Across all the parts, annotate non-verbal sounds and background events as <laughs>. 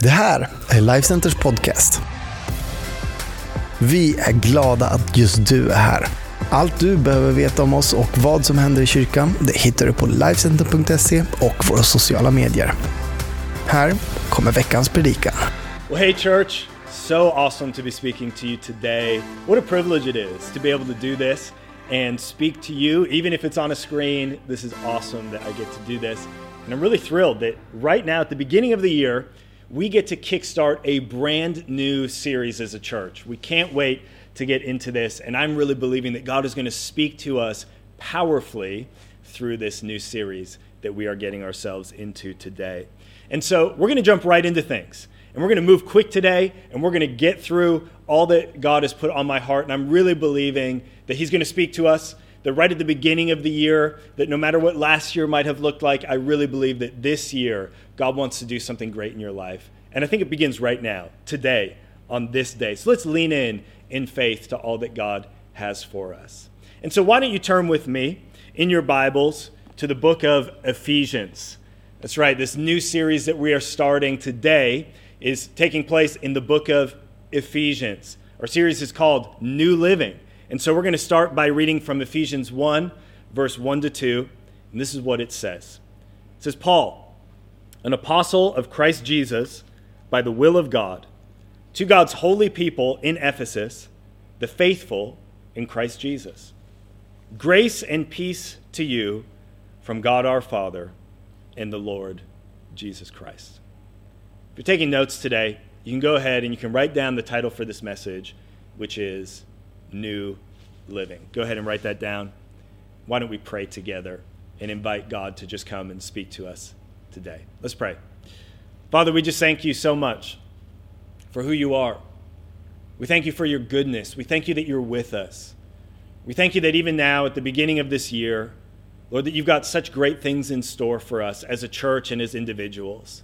Det här är Lifecenters podcast. Vi är glada att just du är här. Allt du behöver veta om oss och vad som händer i kyrkan det hittar du på Lifecenter.se och våra sociala medier. Här kommer veckans predikan. Well, hey, church. So awesome to be speaking to you today. What a privilege it is to be able to do this and speak to you, even if it's on a screen. This is awesome that I get to do this. And I'm really thrilled that right now, at the beginning of the year, we get to kickstart a brand new series as a church. We can't wait to get into this, and I'm really believing that God is going to speak to us powerfully through this new series that we are getting ourselves into today. And so we're going to jump right into things. And we're going to move quick today, and we're going to get through all that God has put on my heart. And I'm really believing that He's going to speak to us that right at the beginning of the year, that no matter what last year might have looked like, I really believe that this year, God wants to do something great in your life. And I think it begins right now, today, on this day. So let's lean in in faith to all that God has for us. And so, why don't you turn with me in your Bibles to the book of Ephesians? That's right, this new series that we are starting today is taking place in the book of Ephesians. Our series is called New Living. And so we're going to start by reading from Ephesians 1, verse 1 to 2. And this is what it says It says, Paul, an apostle of Christ Jesus, by the will of God, to God's holy people in Ephesus, the faithful in Christ Jesus. Grace and peace to you from God our Father and the Lord Jesus Christ. If you're taking notes today, you can go ahead and you can write down the title for this message, which is new living. Go ahead and write that down. Why don't we pray together and invite God to just come and speak to us today? Let's pray. Father, we just thank you so much for who you are. We thank you for your goodness. We thank you that you're with us. We thank you that even now, at the beginning of this year, Lord, that you've got such great things in store for us as a church and as individuals.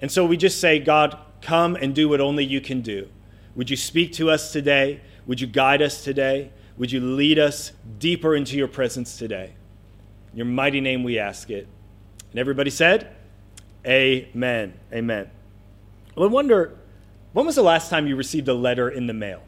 And so we just say, God, come and do what only you can do. Would you speak to us today? Would you guide us today? Would you lead us deeper into your presence today? In your mighty name we ask it. And everybody said, Amen. Amen. Well, I wonder, when was the last time you received a letter in the mail?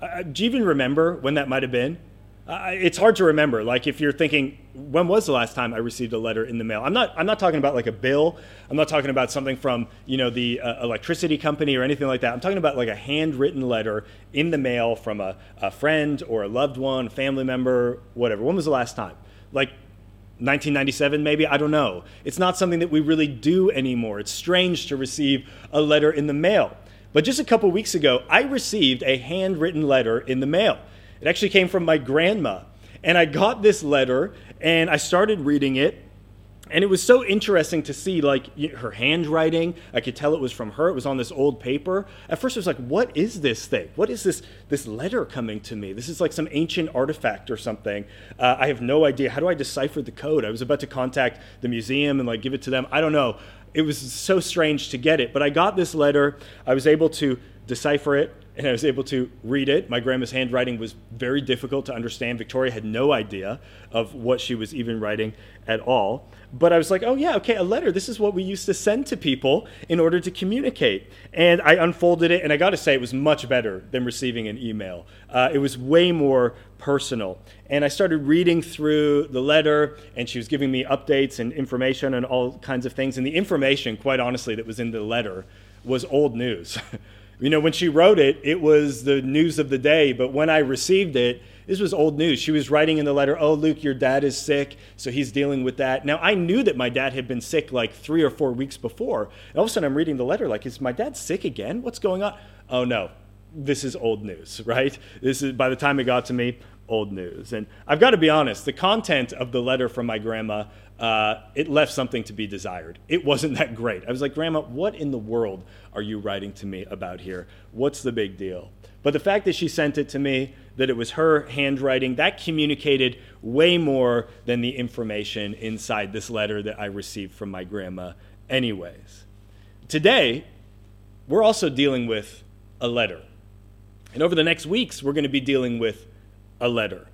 Uh, do you even remember when that might have been? Uh, it's hard to remember. Like if you're thinking, when was the last time I received a letter in the mail? I'm not. I'm not talking about like a bill. I'm not talking about something from you know the uh, electricity company or anything like that. I'm talking about like a handwritten letter in the mail from a, a friend or a loved one, family member, whatever. When was the last time? Like 1997 maybe i don't know it's not something that we really do anymore it's strange to receive a letter in the mail but just a couple weeks ago i received a handwritten letter in the mail it actually came from my grandma. And I got this letter and I started reading it. And it was so interesting to see like her handwriting. I could tell it was from her. It was on this old paper. At first I was like, what is this thing? What is this this letter coming to me? This is like some ancient artifact or something. Uh, I have no idea. How do I decipher the code? I was about to contact the museum and like give it to them. I don't know. It was so strange to get it, but I got this letter. I was able to decipher it and I was able to read it. My grandma's handwriting was very difficult to understand. Victoria had no idea of what she was even writing at all. But I was like, oh, yeah, okay, a letter. This is what we used to send to people in order to communicate. And I unfolded it, and I got to say, it was much better than receiving an email. Uh, it was way more personal. And I started reading through the letter, and she was giving me updates and information and all kinds of things. And the information, quite honestly, that was in the letter was old news. <laughs> You know, when she wrote it, it was the news of the day, but when I received it, this was old news. She was writing in the letter, Oh, Luke, your dad is sick, so he's dealing with that. Now, I knew that my dad had been sick like three or four weeks before. And all of a sudden, I'm reading the letter, like, Is my dad sick again? What's going on? Oh, no, this is old news, <laughs> right? This is, by the time it got to me, old news. And I've got to be honest, the content of the letter from my grandma uh, it left something to be desired. It wasn't that great. I was like, Grandma, what in the world are you writing to me about here? What's the big deal? But the fact that she sent it to me, that it was her handwriting, that communicated way more than the information inside this letter that I received from my grandma, anyways. Today, we're also dealing with a letter. And over the next weeks, we're going to be dealing with a letter.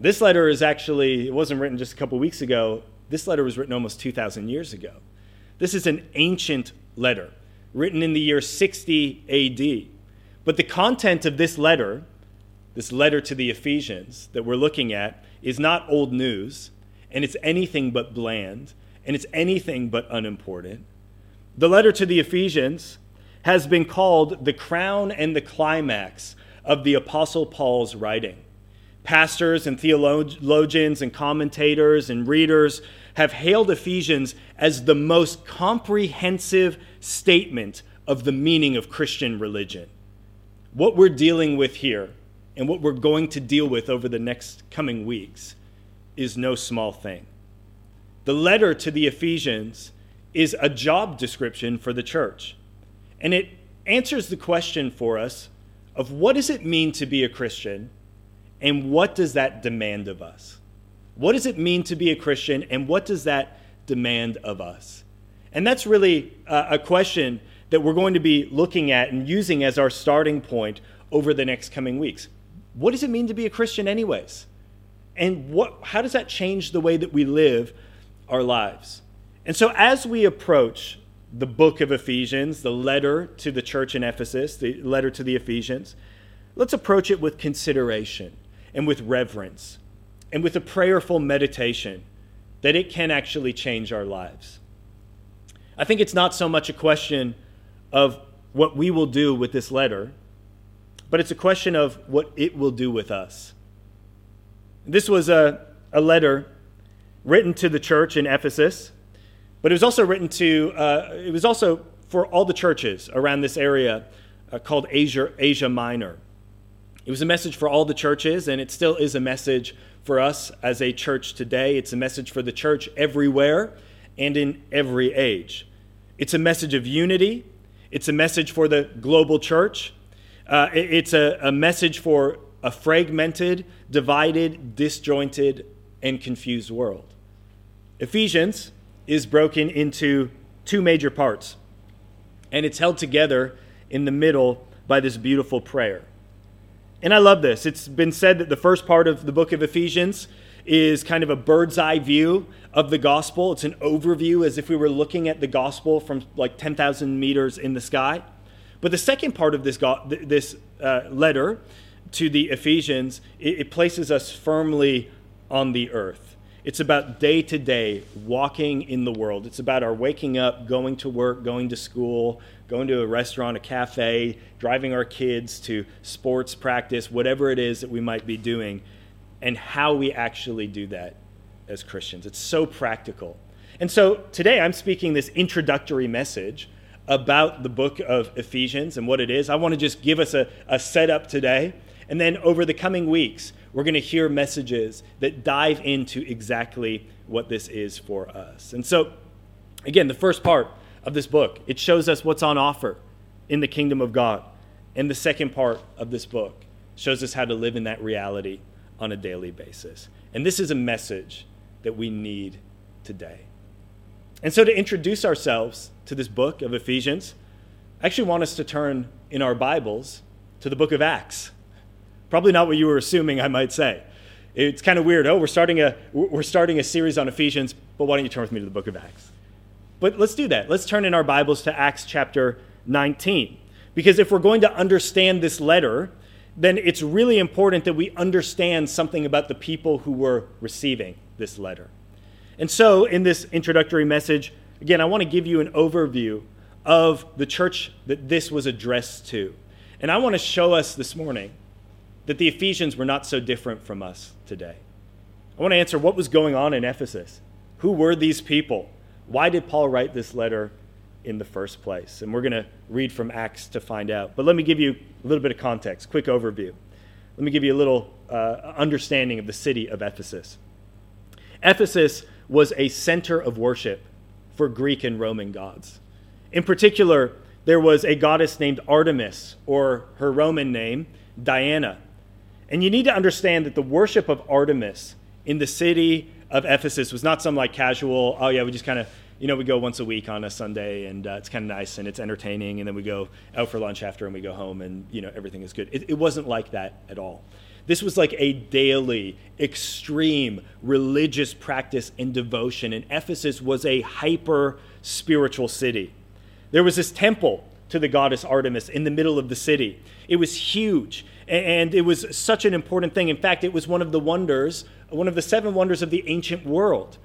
This letter is actually, it wasn't written just a couple weeks ago. This letter was written almost 2,000 years ago. This is an ancient letter. written in the year 60 AD. But the content of this letter, this letter to the Ephesians that we're looking at, is not old news, and it's anything but bland, and it's anything but unimportant. The letter to the Ephesians has been called the crown and the climax of the Apostle Paul's writing. Pastors and theologians and commentators and readers have hailed Ephesians as the most comprehensive statement of the meaning of Christian religion. What we're dealing with here and what we're going to deal with over the next coming weeks is no small thing. The letter to the Ephesians is a job description for the church, and it answers the question for us of what does it mean to be a Christian and what does that demand of us? What does it mean to be a Christian, and what does that demand of us? And that's really uh, a question that we're going to be looking at and using as our starting point over the next coming weeks. What does it mean to be a Christian, anyways? And what, how does that change the way that we live our lives? And so, as we approach the book of Ephesians, the letter to the church in Ephesus, the letter to the Ephesians, let's approach it with consideration and with reverence and with a prayerful meditation that it can actually change our lives. I think it's not so much a question of what we will do with this letter, but it's a question of what it will do with us. This was a, a letter written to the church in Ephesus, but it was also written to, uh, it was also for all the churches around this area uh, called Asia, Asia Minor. It was a message for all the churches, and it still is a message for us as a church today. It's a message for the church everywhere and in every age. It's a message of unity, it's a message for the global church, uh, it's a, a message for a fragmented, divided, disjointed, and confused world. Ephesians is broken into two major parts, and it's held together in the middle by this beautiful prayer. And I love this. It's been said that the first part of the book of Ephesians is kind of a bird's eye view of the gospel. It's an overview as if we were looking at the gospel from like 10,000 meters in the sky. But the second part of this, go- this uh, letter to the Ephesians, it, it places us firmly on the earth. It's about day to day walking in the world. It's about our waking up, going to work, going to school, going to a restaurant, a cafe, driving our kids to sports practice, whatever it is that we might be doing, and how we actually do that as Christians. It's so practical. And so today I'm speaking this introductory message about the book of Ephesians and what it is. I want to just give us a, a setup today. And then over the coming weeks, we're going to hear messages that dive into exactly what this is for us. And so, again, the first part of this book. It shows us what's on offer in the kingdom of God. And the second part of this book shows us how to live in that reality on a daily basis. And this is a message that we need today. And so, to introduce ourselves to this book of Ephesians, I actually want us to turn in our Bibles to the book of Acts. Probably not what you were assuming, I might say. It's kind of weird. Oh, we're starting a, we're starting a series on Ephesians, but why don't you turn with me to the book of Acts? But let's do that. Let's turn in our Bibles to Acts chapter 19. Because if we're going to understand this letter, then it's really important that we understand something about the people who were receiving this letter. And so, in this introductory message, again, I want to give you an overview of the church that this was addressed to. And I want to show us this morning that the Ephesians were not so different from us today. I want to answer what was going on in Ephesus. Who were these people? Why did Paul write this letter in the first place? And we're going to read from Acts to find out. But let me give you a little bit of context, quick overview. Let me give you a little uh, understanding of the city of Ephesus. Ephesus was a center of worship for Greek and Roman gods. In particular, there was a goddess named Artemis, or her Roman name, Diana. And you need to understand that the worship of Artemis in the city of Ephesus was not some like casual, oh yeah, we just kind of, you know, we go once a week on a Sunday and uh, it's kind of nice and it's entertaining and then we go out for lunch after and we go home and, you know, everything is good. It, it wasn't like that at all. This was like a daily, extreme religious practice and devotion. And Ephesus was a hyper spiritual city. There was this temple to the goddess Artemis in the middle of the city. It was huge, and it was such an important thing. In fact, it was one of the wonders, one of the seven wonders of the ancient world.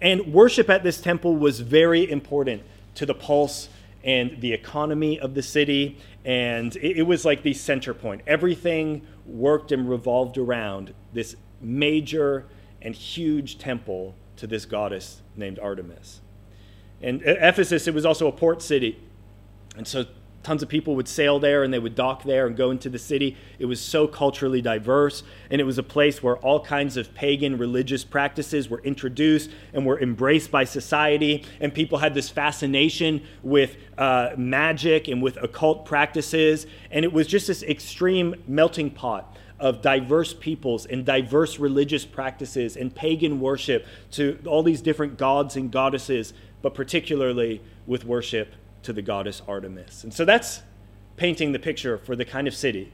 And worship at this temple was very important to the pulse and the economy of the city. And it, was like the center point. Everything worked and revolved around this major and huge temple to this goddess named Artemis. And Ephesus, it was also a port city. And so tons of people would sail there and they would dock there and go into the city. It was so culturally diverse, and it was a place where all kinds of pagan religious practices were introduced and were embraced by society. And people had this fascination with uh, magic and with occult practices. And it was just this extreme melting pot of diverse peoples and diverse religious practices and pagan worship to all these different gods and goddesses, but particularly with worship to the goddess Artemis. And so that's painting the picture for the kind of city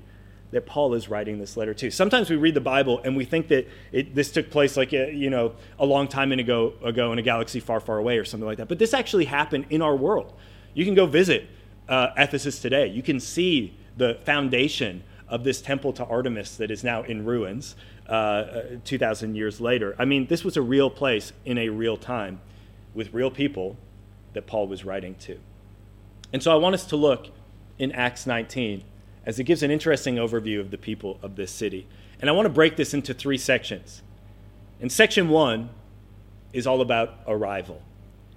that Paul is writing this letter to. Sometimes we read the Bible and we think that it, this took place like a, you know a long time ago, ago in a galaxy far, far away or something like that. But this actually happened in our world. You can go visit uh, Ephesus today. You can see the foundation of this temple to Artemis that is now in ruins uh, 2,000 years later. I mean, this was a real place in a real time with real people that Paul was writing to. And so I want us to look in Acts 19 as it gives an interesting overview of the people of this city. And I want to break this into three sections. And section one is all about arrival.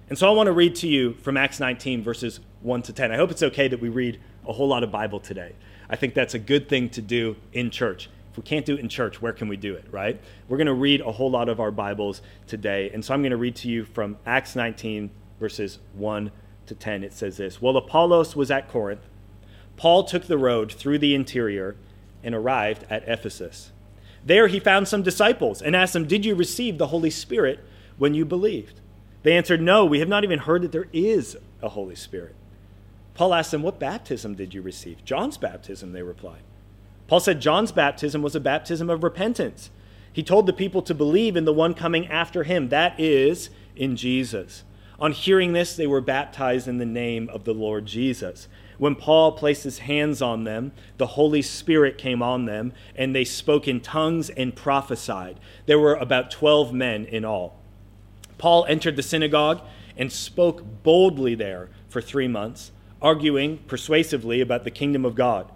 And so I want to read to you from Acts 19, verses 1 to 10. I hope it's okay that we read a whole lot of Bible today. I think that's a good thing to do in church. If we can't do it in church, where can we do it, right? We're going to read a whole lot of our Bibles today. And so I'm going to read to you from Acts 19, verses 1 to 10, it says this While Apollos was at Corinth, Paul took the road through the interior and arrived at Ephesus. There he found some disciples and asked them, Did you receive the Holy Spirit when you believed? They answered, No, we have not even heard that there is a Holy Spirit. Paul asked them, What baptism did you receive? John's baptism, they replied. Paul said John's baptism was a baptism of repentance. He told the people to believe in the one coming after him, that is, in Jesus. On hearing this, they were baptized in the name of the Lord Jesus. When Paul placed his hands on them, the Holy Spirit came on them, and they spoke in tongues and prophesied. There were about 12 men in all. Paul entered the synagogue and spoke boldly there for three months, arguing persuasively about the kingdom of God.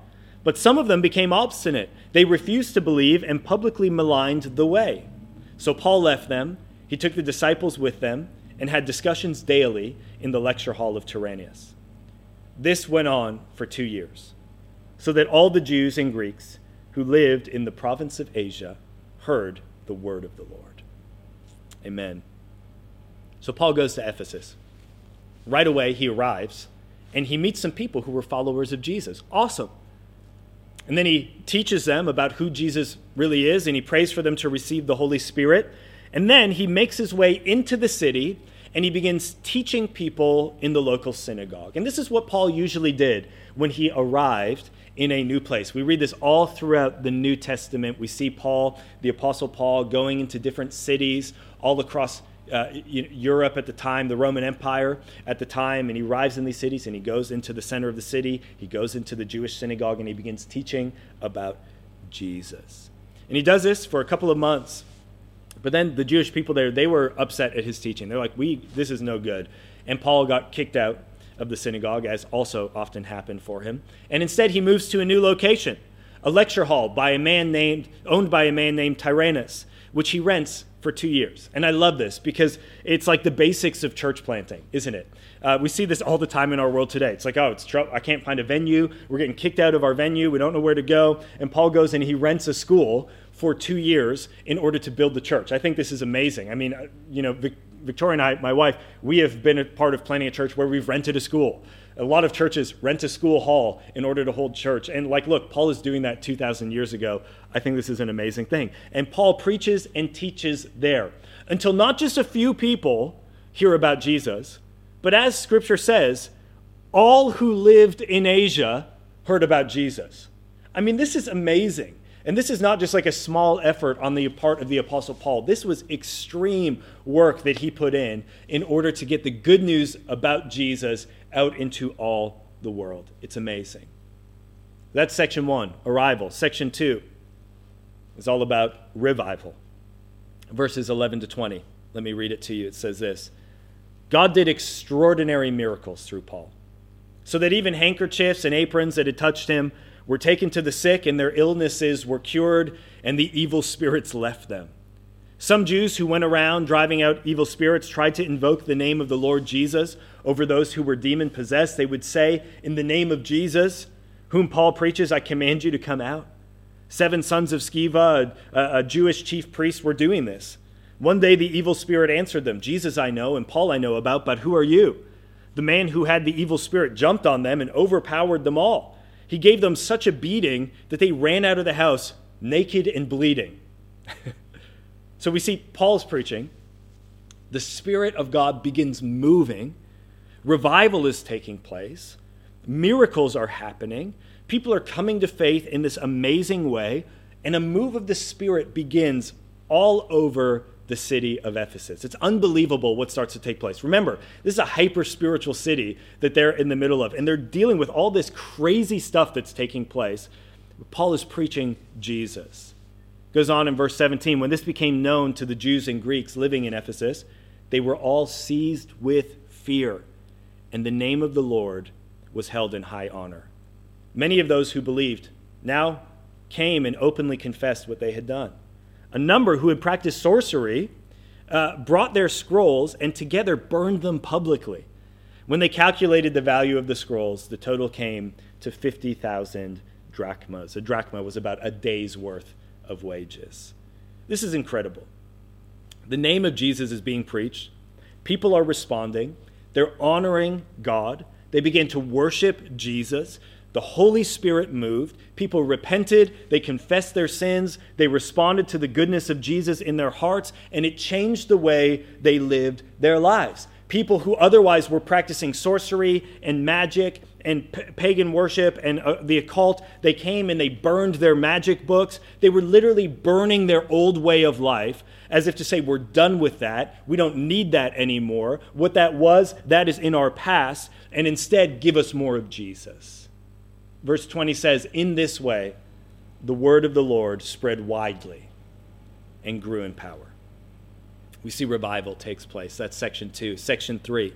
But some of them became obstinate. They refused to believe and publicly maligned the way. So Paul left them. He took the disciples with them and had discussions daily in the lecture hall of Tyrannus. This went on for two years, so that all the Jews and Greeks who lived in the province of Asia heard the word of the Lord. Amen. So Paul goes to Ephesus. Right away, he arrives and he meets some people who were followers of Jesus. Awesome. And then he teaches them about who Jesus really is and he prays for them to receive the Holy Spirit. And then he makes his way into the city and he begins teaching people in the local synagogue. And this is what Paul usually did when he arrived in a new place. We read this all throughout the New Testament. We see Paul, the Apostle Paul, going into different cities all across uh, Europe at the time, the Roman Empire at the time, and he arrives in these cities and he goes into the center of the city. He goes into the Jewish synagogue and he begins teaching about Jesus. And he does this for a couple of months. But then the Jewish people there, they were upset at his teaching. They're like, "We, this is no good." And Paul got kicked out of the synagogue, as also often happened for him. And instead, he moves to a new location, a lecture hall by a man named, owned by a man named Tyrannus, which he rents for two years. And I love this because it's like the basics of church planting, isn't it? Uh, we see this all the time in our world today. It's like, oh, it's trouble. I can't find a venue. We're getting kicked out of our venue. We don't know where to go. And Paul goes and he rents a school for two years in order to build the church. I think this is amazing. I mean, uh, you know, Vic- Victoria and I, my wife, we have been a part of planning a church where we've rented a school. A lot of churches rent a school hall in order to hold church. And like, look, Paul is doing that 2,000 years ago. I think this is an amazing thing. And Paul preaches and teaches there until not just a few people hear about Jesus, but as scripture says, all who lived in Asia heard about Jesus. I mean, this is amazing. And this is not just like a small effort on the part of the Apostle Paul. This was extreme work that he put in in order to get the good news about Jesus out into all the world. It's amazing. That's section one, arrival. Section two is all about revival. Verses 11 to 20. Let me read it to you. It says this God did extraordinary miracles through Paul, so that even handkerchiefs and aprons that had touched him were taken to the sick, and their illnesses were cured, and the evil spirits left them. Some Jews who went around driving out evil spirits tried to invoke the name of the Lord Jesus over those who were demon possessed. They would say, In the name of Jesus, whom Paul preaches, I command you to come out. Seven sons of Sceva, a, a, Jewish chief priest, were doing this. One day the evil spirit answered them Jesus I know, and Paul I know about, but who are you? The man who had the evil spirit jumped on them and overpowered them all. He gave them such a beating that they ran out of the house naked and bleeding. <laughs> so we see Paul's preaching. The Spirit of God begins moving. Revival is taking place. Miracles are happening. People are coming to faith in this amazing way. And a move of the Spirit begins all over the city of Ephesus. It's unbelievable what starts to take place. Remember, this is a hyper spiritual city that they're in the middle of, and they're dealing with all this crazy stuff that's taking place. Paul is preaching Jesus. Goes on in verse 17 when this became known to the Jews and Greeks living in Ephesus, they were all seized with fear, and the name of the Lord was held in high honor. Many of those who believed now came and openly confessed what they had done a number who had practiced sorcery uh, brought their scrolls and together burned them publicly. When they calculated the value of the scrolls, the total came to 50,000 drachmas. A drachma was about a day's worth of wages. This is incredible. The name of Jesus is being preached. People are responding. They're honoring God. They begin to worship Jesus. The Holy Spirit moved. People repented. They confessed their sins. They responded to the goodness of Jesus in their hearts, and it changed the way they lived their lives. People who otherwise were practicing sorcery and magic and p- pagan worship and uh, the occult, they came and they burned their magic books. They were literally burning their old way of life as if to say, We're done with that. We don't need that anymore. What that was, that is in our past. And instead, give us more of Jesus. Verse 20 says, In this way, the word of the Lord spread widely and grew in power. We see revival takes place. That's section two. Section three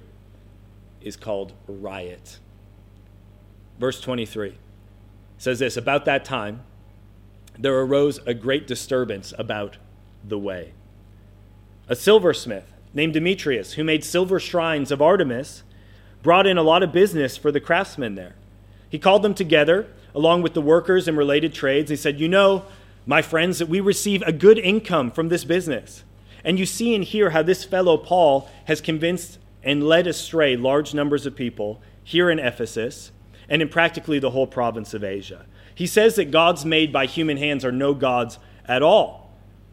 is called riot. Verse 23 says this About that time, there arose a great disturbance about the way. A silversmith named Demetrius, who made silver shrines of Artemis, brought in a lot of business for the craftsmen there. He called them together along with the workers in related trades. He said, You know, my friends, that we receive a good income from this business. And you see and hear how this fellow Paul has convinced and led astray large numbers of people here in Ephesus and in practically the whole province of Asia. He says that gods made by human hands are no gods at all.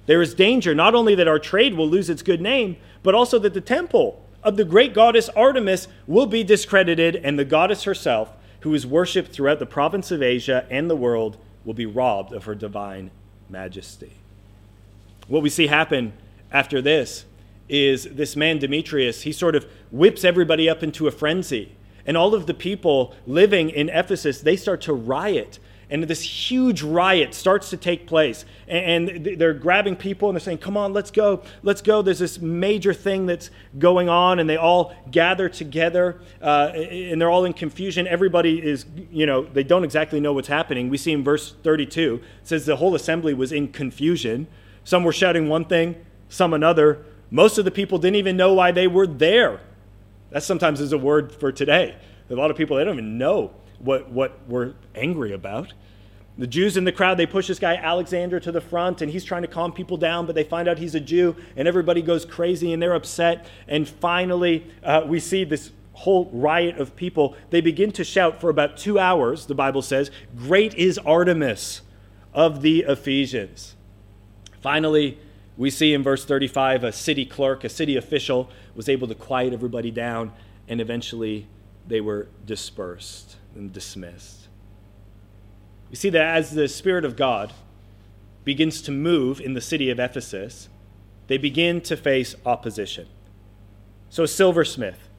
There is danger not only that our trade will lose its good name, but also that the temple of the great goddess Artemis will be discredited and the goddess herself who is worshipped throughout the province of Asia and the world, will be robbed of her divine majesty. What we see happen after this is this man, Demetrius, he sort of whips everybody up into a frenzy. And all of the people living in Ephesus, they start to riot. And this huge riot starts to take place. And they're grabbing people and they're saying come on let's go. Let's go. There's this major thing that's going on. And they all gather together uh, and they're all in confusion. Everybody is you know they don't exactly know what's happening. We see in verse 32 it says the whole assembly was in confusion. Some were shouting one thing some another. Most of the people didn't even know why they were there that sometimes is a word for today a lot of people they don't even know what, what we're angry about. The Jews in the crowd, they push this guy Alexander to the front, and he's trying to calm people down, but they find out he's a Jew, and everybody goes crazy and they're upset. And finally, uh, we see this whole riot of people. They begin to shout for about two hours, the Bible says, Great is Artemis of the Ephesians. Finally, we see in verse 35 a city clerk, a city official, was able to quiet everybody down, and eventually they were dispersed and dismissed. You see that as the Spirit of God begins to move in the city of Ephesus, they begin to face opposition. So a silversmith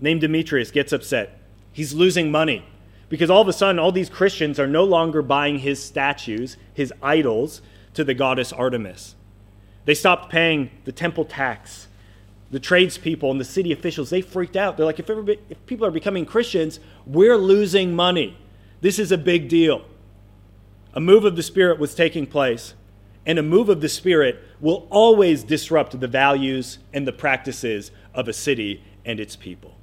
named Demetrius gets upset. He's losing money because all of a sudden, all these Christians are no longer buying his statues, his idols, to the goddess Artemis. They stopped paying the temple tax. The tradespeople and the city officials, they freaked out. They're like, if, if people are becoming Christians, we're losing money. This is a big deal. A move of the Spirit was taking place, and a move of the Spirit will always disrupt the values and the practices of a city and its people.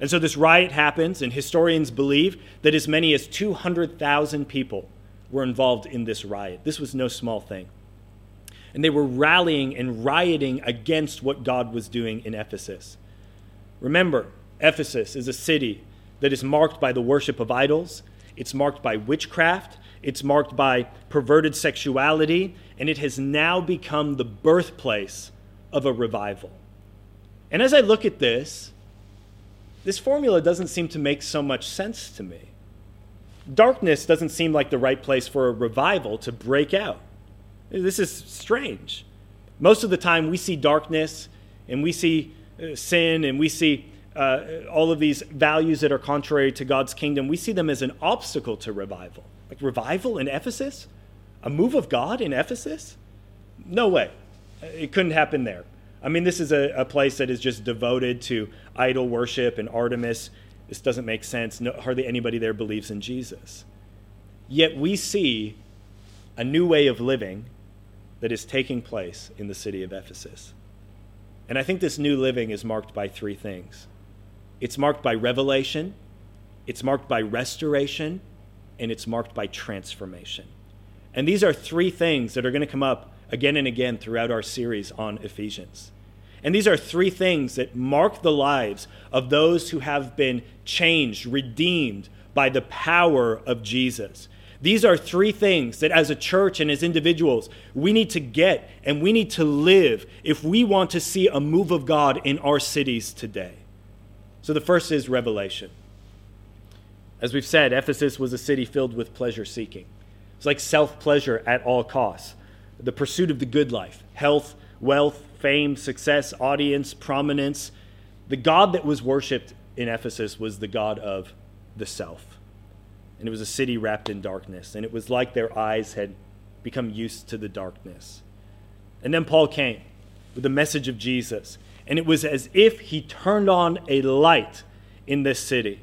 And so this riot happens, and historians believe that as many as 200,000 people were involved in this riot. This was no small thing. And they were rallying and rioting against what God was doing in Ephesus. Remember, Ephesus is a city that is marked by the worship of idols, it's marked by witchcraft, it's marked by perverted sexuality, and it has now become the birthplace of a revival. And as I look at this, this formula doesn't seem to make so much sense to me. Darkness doesn't seem like the right place for a revival to break out. This is strange. Most of the time, we see darkness and we see uh, sin and we see uh, all of these values that are contrary to God's kingdom. We see them as an obstacle to revival. Like revival in Ephesus? A move of God in Ephesus? No way. It couldn't happen there. I mean, this is a, a place that is just devoted to idol worship and Artemis. This doesn't make sense. No, hardly anybody there believes in Jesus. Yet we see a new way of living that is taking place in the city of Ephesus. And I think this new living is marked by three things it's marked by revelation, it's marked by restoration, and it's marked by transformation. And these are three things that are going to come up again and again throughout our series on Ephesians. And these are three things that mark the lives of those who have been changed, redeemed by the power of Jesus. These are three things that, as a church and as individuals, we need to get and we need to live if we want to see a move of God in our cities today. So, the first is revelation. As we've said, Ephesus was a city filled with pleasure seeking. It's like self pleasure at all costs, the pursuit of the good life, health, wealth, fame, success, audience, prominence. The God that was worshiped in Ephesus was the God of the self. And it was a city wrapped in darkness. And it was like their eyes had become used to the darkness. And then Paul came with the message of Jesus. And it was as if he turned on a light in this city.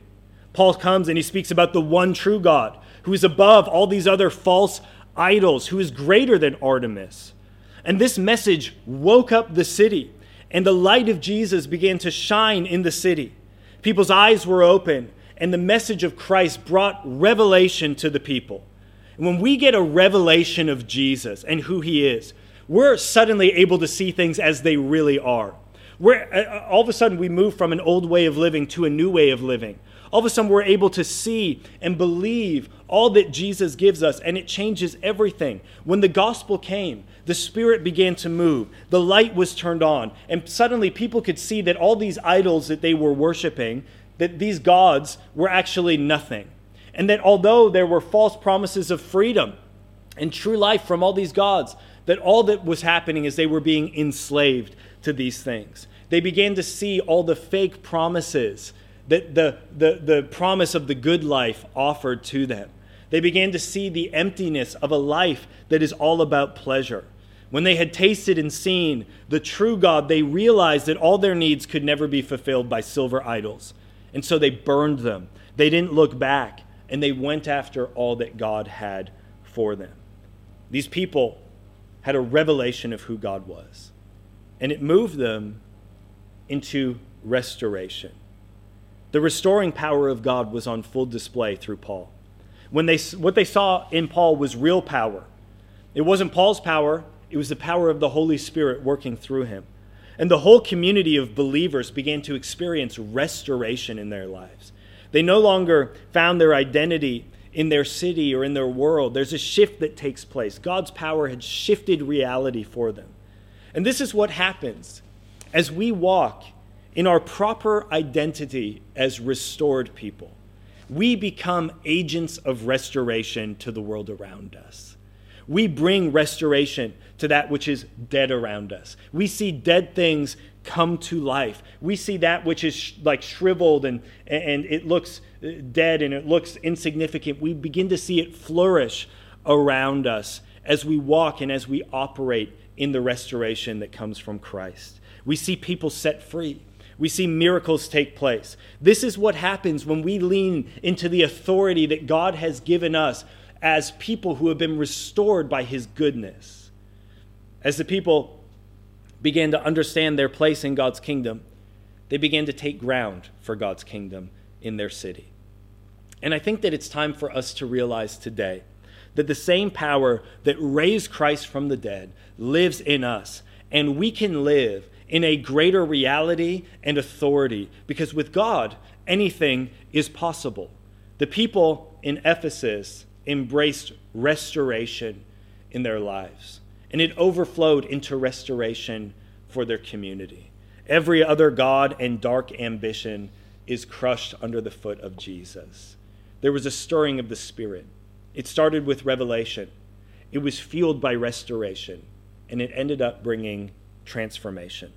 Paul comes and he speaks about the one true God who is above all these other false idols, who is greater than Artemis. And this message woke up the city, and the light of Jesus began to shine in the city. People's eyes were open, and the message of Christ brought revelation to the people. And when we get a revelation of Jesus and who he is, we're suddenly able to see things as they really are. We're, uh, all of a sudden, we move from an old way of living to a new way of living all of a sudden we're able to see and believe all that Jesus gives us, and it changes everything. When the gospel came, the Spirit began to move, the light was turned on, and suddenly people could see that all these idols that they were worshiping, that these gods were actually nothing. And that although there were false promises of freedom and true life from all these gods, that all that was happening is they were being enslaved to these things. They began to see all the fake promises that the, the, the promise of the good life offered to them. They began to see the emptiness of a life that is all about pleasure. When they had tasted and seen the true God, they realized that all their needs could never be fulfilled by silver idols. And so they burned them. They didn't look back, and they went after all that God had for them. These people had a revelation of who God was, and it moved them into restoration. The restoring power of God was on full display through Paul. When they, what they saw in Paul was real power. It wasn't Paul's power, it was the power of the Holy Spirit working through him. And the whole community of believers began to experience restoration in their lives. They no longer found their identity in their city or in their world. There's a shift that takes place. God's power had shifted reality for them. And this is what happens as we walk in our proper identity as restored people, we become agents of restoration to the world around us. We bring restoration to that which is dead around us. We see dead things come to life. We see that which is sh- like shriveled and, and it looks uh, dead and it looks insignificant. We begin to see it flourish around us as we walk and as we operate in the restoration that comes from Christ. We see people set free. We see miracles take place. This is what happens when we lean into the authority that God has given us as people who have been restored by His goodness. As the people began to understand their place in God's kingdom, they began to take ground for God's kingdom in their city. And I think that it's time for us to realize today that the same power that raised Christ from the dead lives in us, and we can live in a greater reality and authority because with God, anything is possible. The people in Ephesus embraced restoration in their lives, and it overflowed into restoration for their community. Every other God and dark ambition is crushed under the foot of Jesus. There was a stirring of the Spirit. It started with revelation, it was fueled by restoration, and it ended up bringing transformation.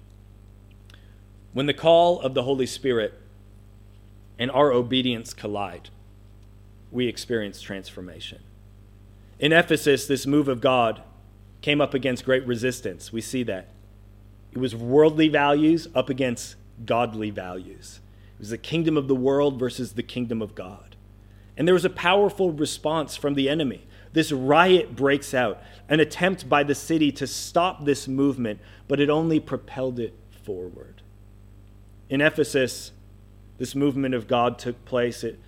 When the call of the Holy Spirit and our obedience collide, we experience transformation. In Ephesus, this move of God came up against great resistance. We see that. It was worldly values up against godly values. It was the kingdom of the world versus the kingdom of God. And there was a powerful response from the enemy. This riot breaks out, an attempt by the city to stop this movement, but it only propelled it forward. In Ephesus, this movement of God took place. It,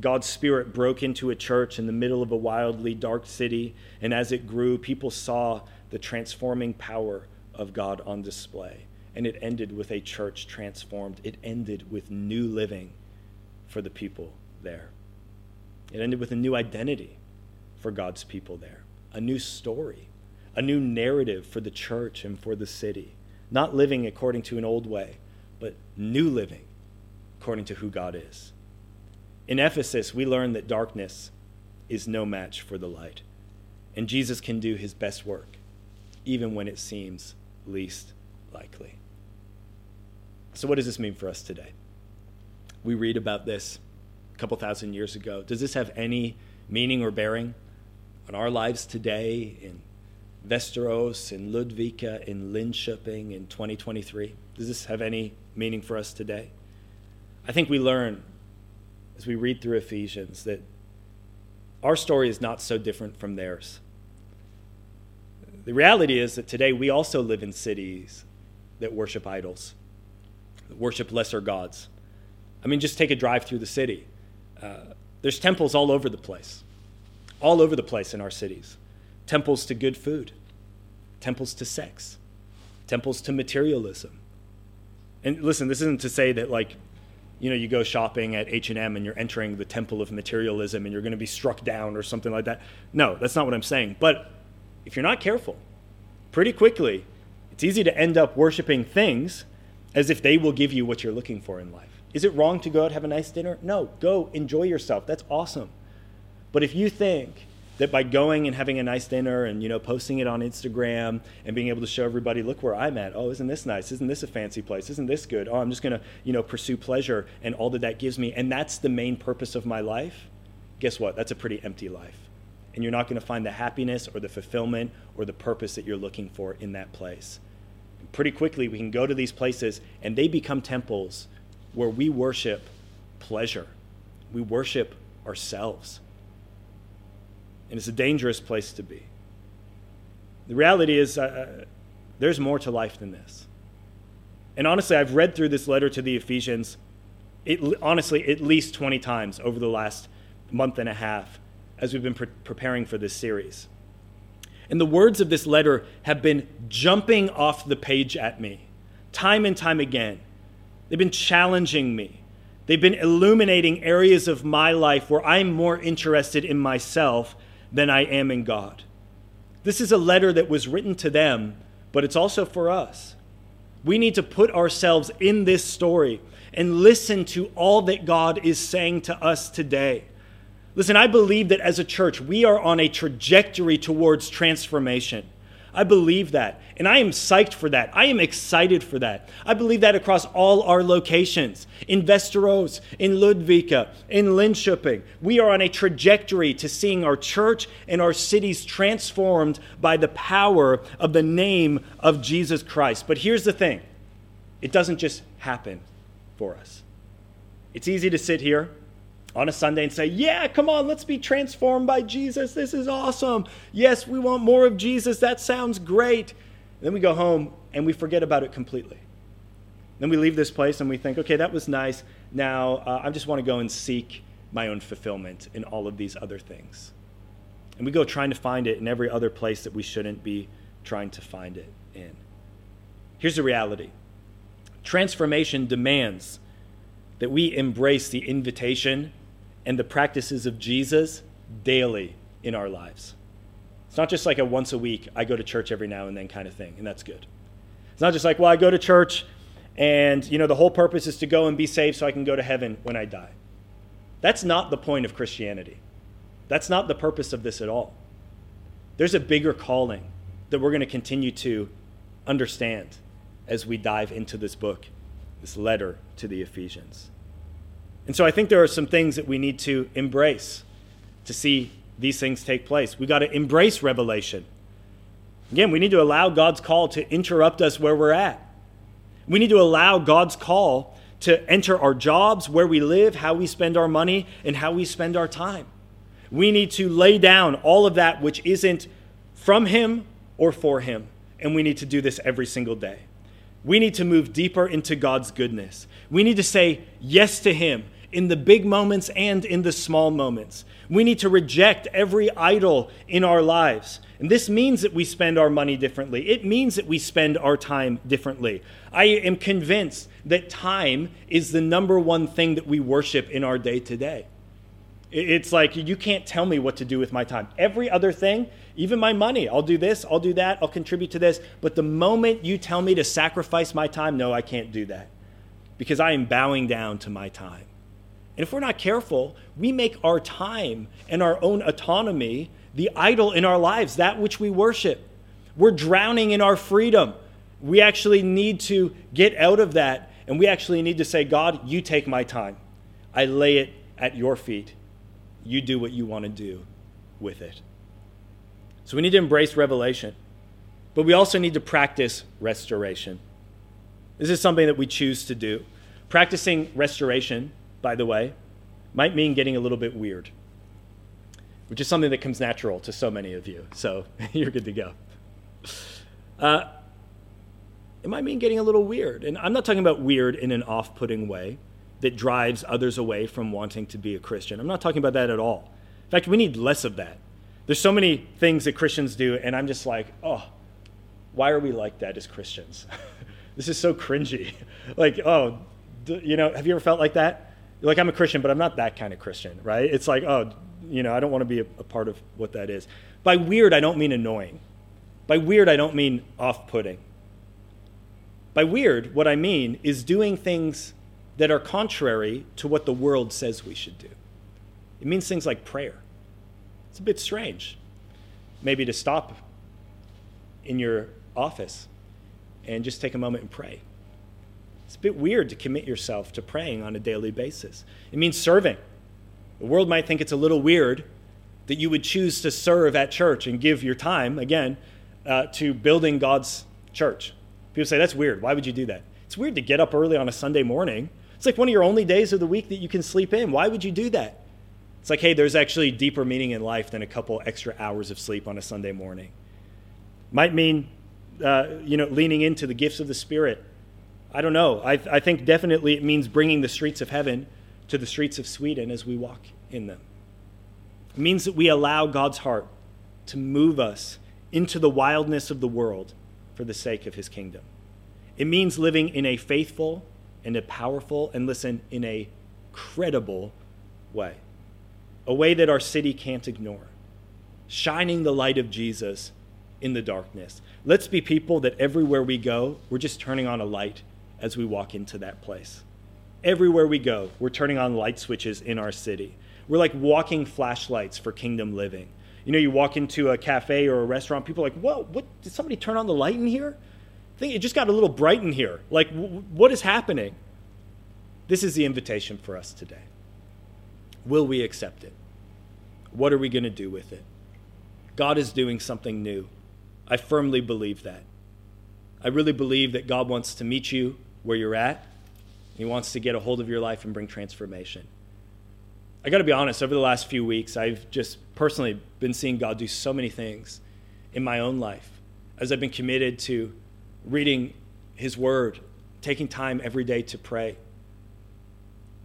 God's Spirit broke into a church in the middle of a wildly dark city, and as it grew, people saw the transforming power of God on display. And it ended with a church transformed. It ended with new living for the people there. It ended with a new identity for God's people there, a new story, a new narrative for the church and for the city. Not living according to an old way, but new living according to who God is. In Ephesus, we learn that darkness is no match for the light, and Jesus can do his best work, even when it seems least likely. So, what does this mean for us today? We read about this a couple thousand years ago. Does this have any meaning or bearing on our lives today in Västerås, in Ludvika, in Linköping in 2023? Does this have any meaning for us today? I think we learn as we read through Ephesians that our story is not so different from theirs. The reality is that today we also live in cities that worship idols, that worship lesser gods. I mean, just take a drive through the city. Uh, there's temples all over the place, all over the place in our cities. Temples to good food, temples to sex, temples to materialism. And listen, this isn't to say that like you know you go shopping at h&m and you're entering the temple of materialism and you're going to be struck down or something like that no that's not what i'm saying but if you're not careful, pretty quickly, it's easy to end up worshiping things as if they will give you what you're looking for in life. Is it wrong to go out have a nice dinner? No, go enjoy yourself. That's awesome. But if you think that by going and having a nice dinner and you know posting it on Instagram and being able to show everybody, look where I'm at. Oh, isn't this nice? Isn't this a fancy place? Isn't this good? Oh, I'm just gonna you know pursue pleasure and all that that gives me, and that's the main purpose of my life. Guess what? That's a pretty empty life and you're not going to find the happiness or the fulfillment or the purpose that you're looking for in that place. And pretty quickly, we can go to these places and they become temples where we worship pleasure, we worship ourselves. And it's a dangerous place to be. The reality is, uh, there's more to life than this. And honestly, I've read through this letter to the Ephesians, it, honestly, at least 20 times over the last month and a half as we've been pre- preparing for this series. And the words of this letter have been jumping off the page at me time and time again. They've been challenging me. They've been illuminating areas of my life where I'm more interested in myself than I am in God. This is a letter that was written to them, but it's also for us. We need to put ourselves in this story and listen to all that God is saying to us today. Listen, I believe that as a church, we are on a trajectory towards transformation. I believe that. And I am psyched for that. I am excited for that. I believe that across all our locations in Västerås, in Ludvika, in Linköping. We are on a trajectory to seeing our church and our cities transformed by the power of the name of Jesus Christ. But here's the thing it doesn't just happen for us. It's easy to sit here on a Sunday and say, Yeah, come on, let's be transformed by Jesus. This is awesome. Yes, we want more of Jesus. That sounds great. Then we go home and we forget about it completely. Then we leave this place and we think, okay, that was nice. Now uh, I just want to go and seek my own fulfillment in all of these other things. And we go trying to find it in every other place that we shouldn't be trying to find it in. Here's the reality transformation demands that we embrace the invitation and the practices of Jesus daily in our lives. It's not just like a once a week, I go to church every now and then kind of thing, and that's good. It's not just like, well, I go to church and, you know, the whole purpose is to go and be saved so I can go to heaven when I die. That's not the point of Christianity. That's not the purpose of this at all. There's a bigger calling that we're going to continue to understand as we dive into this book, this letter to the Ephesians. And so I think there are some things that we need to embrace to see these things take place. We got to embrace revelation. Again, we need to allow God's call to interrupt us where we're at. We need to allow God's call to enter our jobs, where we live, how we spend our money, and how we spend our time. We need to lay down all of that which isn't from Him or for Him. And we need to do this every single day. We need to move deeper into God's goodness. We need to say yes to Him in the big moments and in the small moments. We need to reject every idol in our lives. And this means that we spend our money differently. It means that we spend our time differently. I am convinced that time is the number one thing that we worship in our day to day. It's like you can't tell me what to do with my time. Every other thing, even my money, I'll do this, I'll do that, I'll contribute to this. But the moment you tell me to sacrifice my time, no, I can't do that because I am bowing down to my time. And if we're not careful, we make our time and our own autonomy the idol in our lives, that which we worship. We're drowning in our freedom. We actually need to get out of that, and we actually need to say, God, you take my time. I lay it at your feet. You do what you want to do with it. So we need to embrace revelation, but we also need to practice restoration. This is something that we choose to do. Practicing restoration by the way, might mean getting a little bit weird, which is something that comes natural to so many of you. So <laughs> you're good to go. Uh, it might mean getting a little weird. And I'm not talking about weird in an off putting way that drives others away from wanting to be a Christian. I'm not talking about that at all. In fact, we need less of that. There's so many things that Christians do, and I'm just like, oh, why are we like that as Christians? <laughs> this is so cringy. <laughs> like, oh, you know, have you ever felt like that? Like I'm a Christian, but I'm not that kind of Christian, right? It's like, oh, you know, I don't want to be a, a part of what that is. By weird, I don't mean annoying. By weird, I don't mean off putting. By weird, what I mean is doing things that are contrary to what the world says we should do. It means things like prayer. It's a bit strange, maybe to stop in your office and just take a moment and pray. It's a bit weird to commit yourself to praying on a daily basis. It means serving. The world might think it's a little weird that you would choose to serve at church and give your time, again, uh, to building God's church. People say, that's weird. Why would you do that? It's weird to get up early on a Sunday morning. It's like one of your only days of the week that you can sleep in. Why would you do that? It's like, hey, there's actually deeper meaning in life than a couple extra hours of sleep on a Sunday morning. Might mean, uh, you know, leaning into the gifts of the Spirit I don't know. I, I think definitely it means bringing the streets of heaven to the streets of Sweden as we walk in them. It means that we allow God's heart to move us into the wildness of the world for the sake of his kingdom. It means living in a faithful and a powerful, and listen, in a credible way, a way that our city can't ignore, shining the light of Jesus in the darkness. Let's be people that everywhere we go, we're just turning on a light as we walk into that place. Everywhere we go, we're turning on light switches in our city. We're like walking flashlights for kingdom living. You know, you walk into a cafe or a restaurant, people are like, "Whoa, what? Did somebody turn on the light in here? I think it just got a little bright in here. Like, w- what is happening?" This is the invitation for us today. Will we accept it? What are we going to do with it? God is doing something new. I firmly believe that. I really believe that God wants to meet you where you're at. He wants to get a hold of your life and bring transformation. I got to be honest, over the last few weeks, I've just personally been seeing God do so many things in my own life as I've been committed to reading His Word, taking time every day to pray.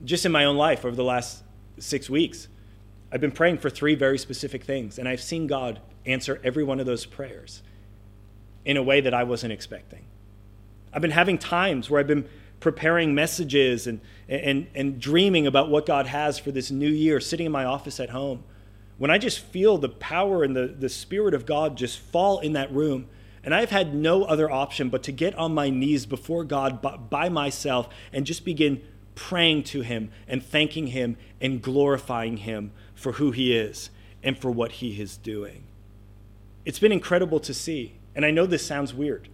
Just in my own life over the last six weeks, I've been praying for three very specific things, and I've seen God answer every one of those prayers in a way that I wasn't expecting. I've been having times where I've been preparing messages and, and, and dreaming about what God has for this new year, sitting in my office at home, when I just feel the power and the, the Spirit of God just fall in that room. And I've had no other option but to get on my knees before God by, by myself and just begin praying to Him and thanking Him and glorifying Him for who He is and for what He is doing. It's been incredible to see. And I know this sounds weird,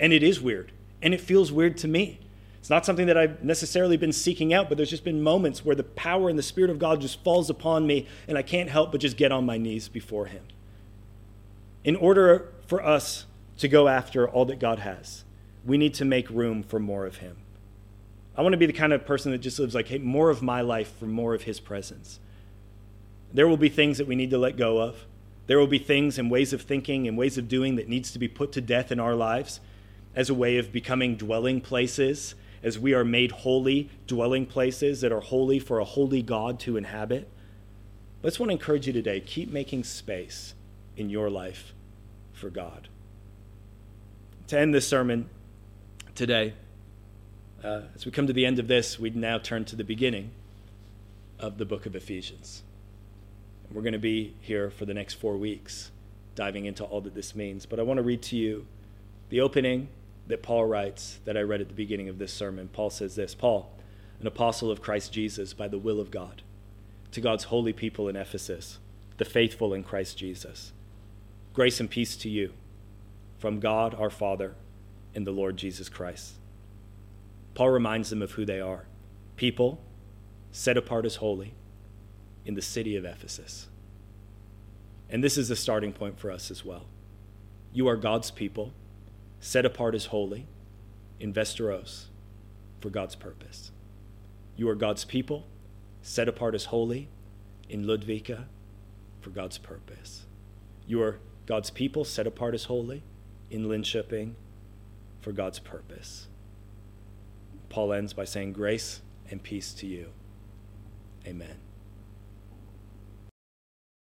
and it is weird, and it feels weird to me. It's not something that I've necessarily been seeking out, but there's just been moments where the power and the Spirit of God just falls upon me, and I can't help but just get on my knees before Him. In order for us to go after all that God has, we need to make room for more of Him. I want to be the kind of person that just lives like, hey, more of my life for more of His presence. There will be things that we need to let go of. There will be things and ways of thinking and ways of doing that needs to be put to death in our lives as a way of becoming dwelling places as we are made holy dwelling places that are holy for a holy God to inhabit. But I just want to encourage you today keep making space in your life for God. To end this sermon today, uh, as we come to the end of this, we'd now turn to the beginning of the book of Ephesians. We're going to be here for the next four weeks, diving into all that this means. But I want to read to you the opening that Paul writes that I read at the beginning of this sermon. Paul says this Paul, an apostle of Christ Jesus by the will of God, to God's holy people in Ephesus, the faithful in Christ Jesus. Grace and peace to you from God our Father and the Lord Jesus Christ. Paul reminds them of who they are people set apart as holy in the city of Ephesus. And this is a starting point for us as well. You are God's people set apart as holy in Västerås for God's purpose. You are God's people, set apart as holy in Ludvika for God's purpose. You are God's people, set apart as holy in Linköping for God's purpose. Paul ends by saying, Grace and peace to you. Amen.